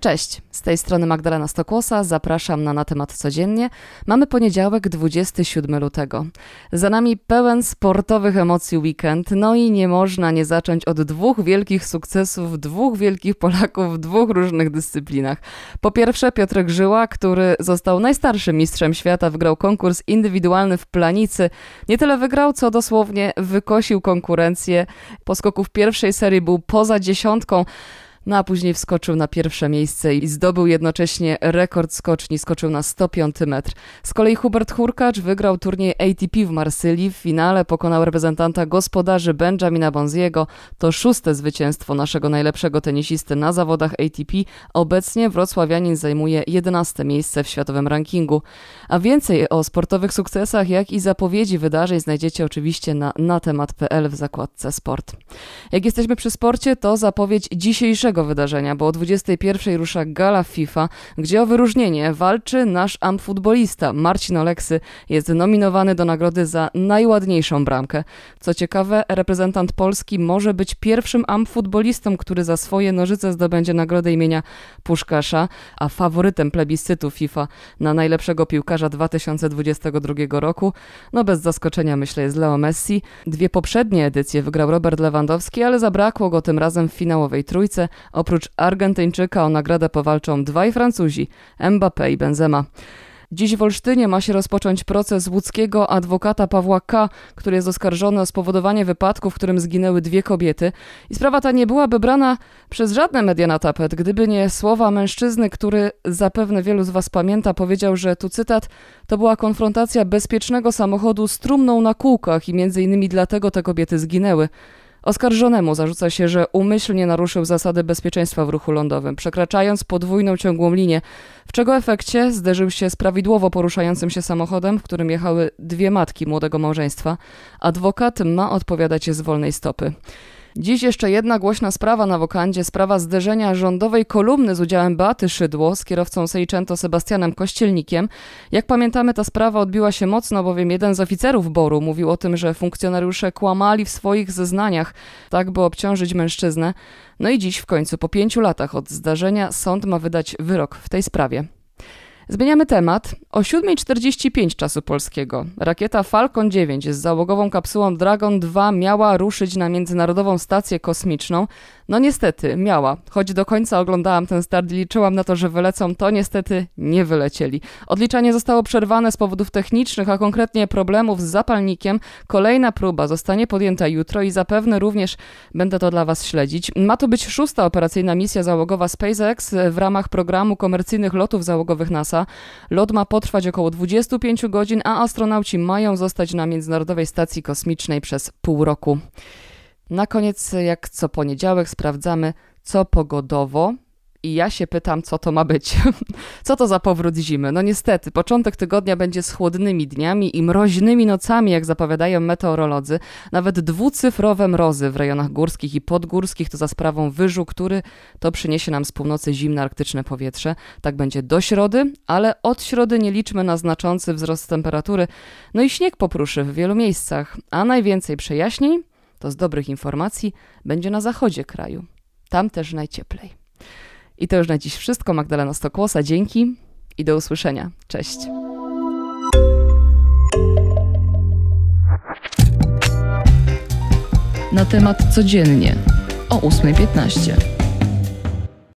Cześć, z tej strony Magdalena Stokłosa, zapraszam na Na temat codziennie. Mamy poniedziałek 27 lutego. Za nami pełen sportowych emocji weekend, no i nie można nie zacząć od dwóch wielkich sukcesów, dwóch wielkich Polaków w dwóch różnych dyscyplinach. Po pierwsze Piotrek Żyła, który został najstarszym mistrzem świata, wygrał konkurs indywidualny w Planicy. Nie tyle wygrał, co dosłownie wykosił konkurencję. Po skoku w pierwszej serii był poza dziesiątką, no a później wskoczył na pierwsze miejsce i zdobył jednocześnie rekord skoczni, skoczył na 105 metr. Z kolei Hubert Hurkacz wygrał turniej ATP w Marsylii. W finale pokonał reprezentanta gospodarzy Benjamina Bonziego. To szóste zwycięstwo naszego najlepszego tenisisty na zawodach ATP. Obecnie wrocławianin zajmuje 11 miejsce w światowym rankingu. A więcej o sportowych sukcesach, jak i zapowiedzi wydarzeń znajdziecie oczywiście na natemat.pl w zakładce sport. Jak jesteśmy przy sporcie, to zapowiedź dzisiejszego wydarzenia, bo o 21 rusza gala FIFA, gdzie o wyróżnienie walczy nasz amfutbolista Marcin Oleksy. Jest nominowany do nagrody za najładniejszą bramkę. Co ciekawe, reprezentant Polski może być pierwszym amfutbolistą, który za swoje nożyce zdobędzie nagrodę imienia Puszkasza, a faworytem plebiscytu FIFA na najlepszego piłkarza 2022 roku, no bez zaskoczenia myślę jest Leo Messi. Dwie poprzednie edycje wygrał Robert Lewandowski, ale zabrakło go tym razem w finałowej trójce. Oprócz Argentyńczyka o nagrodę powalczą dwaj Francuzi, Mbappé i Benzema. Dziś w Olsztynie ma się rozpocząć proces łódzkiego adwokata Pawła K., który jest oskarżony o spowodowanie wypadku, w którym zginęły dwie kobiety. I sprawa ta nie byłaby brana przez żadne media na tapet, gdyby nie słowa mężczyzny, który zapewne wielu z Was pamięta, powiedział, że tu cytat, to była konfrontacja bezpiecznego samochodu z trumną na kółkach i między innymi dlatego te kobiety zginęły. Oskarżonemu zarzuca się, że umyślnie naruszył zasady bezpieczeństwa w ruchu lądowym, przekraczając podwójną ciągłą linię, w czego efekcie zderzył się z prawidłowo poruszającym się samochodem, w którym jechały dwie matki młodego małżeństwa. Adwokat ma odpowiadać z wolnej stopy. Dziś jeszcze jedna głośna sprawa na wokandzie, sprawa zderzenia rządowej kolumny z udziałem Beaty Szydło z kierowcą Seicento Sebastianem Kościelnikiem. Jak pamiętamy, ta sprawa odbiła się mocno, bowiem jeden z oficerów Boru mówił o tym, że funkcjonariusze kłamali w swoich zeznaniach, tak by obciążyć mężczyznę. No i dziś w końcu, po pięciu latach od zdarzenia, sąd ma wydać wyrok w tej sprawie. Zmieniamy temat. O 7.45 czasu polskiego rakieta Falcon 9 z załogową kapsułą Dragon 2 miała ruszyć na Międzynarodową Stację Kosmiczną. No niestety, miała. Choć do końca oglądałam ten start i liczyłam na to, że wylecą, to niestety nie wylecieli. Odliczanie zostało przerwane z powodów technicznych, a konkretnie problemów z zapalnikiem. Kolejna próba zostanie podjęta jutro i zapewne również będę to dla Was śledzić. Ma to być szósta operacyjna misja załogowa SpaceX w ramach programu komercyjnych lotów załogowych NASA. Lot ma potrwać około 25 godzin, a astronauci mają zostać na Międzynarodowej Stacji Kosmicznej przez pół roku. Na koniec, jak co poniedziałek, sprawdzamy, co pogodowo i ja się pytam, co to ma być. co to za powrót zimy? No niestety, początek tygodnia będzie z chłodnymi dniami i mroźnymi nocami, jak zapowiadają meteorolodzy. Nawet dwucyfrowe mrozy w rejonach górskich i podgórskich to za sprawą wyżu, który to przyniesie nam z północy zimne arktyczne powietrze. Tak będzie do środy, ale od środy nie liczmy na znaczący wzrost temperatury. No i śnieg popruszy w wielu miejscach, a najwięcej przejaśnień, to z dobrych informacji, będzie na zachodzie kraju. Tam też najcieplej. I to już na dziś wszystko. Magdalena Stokłosa, dzięki i do usłyszenia. Cześć. Na temat codziennie o 8.15.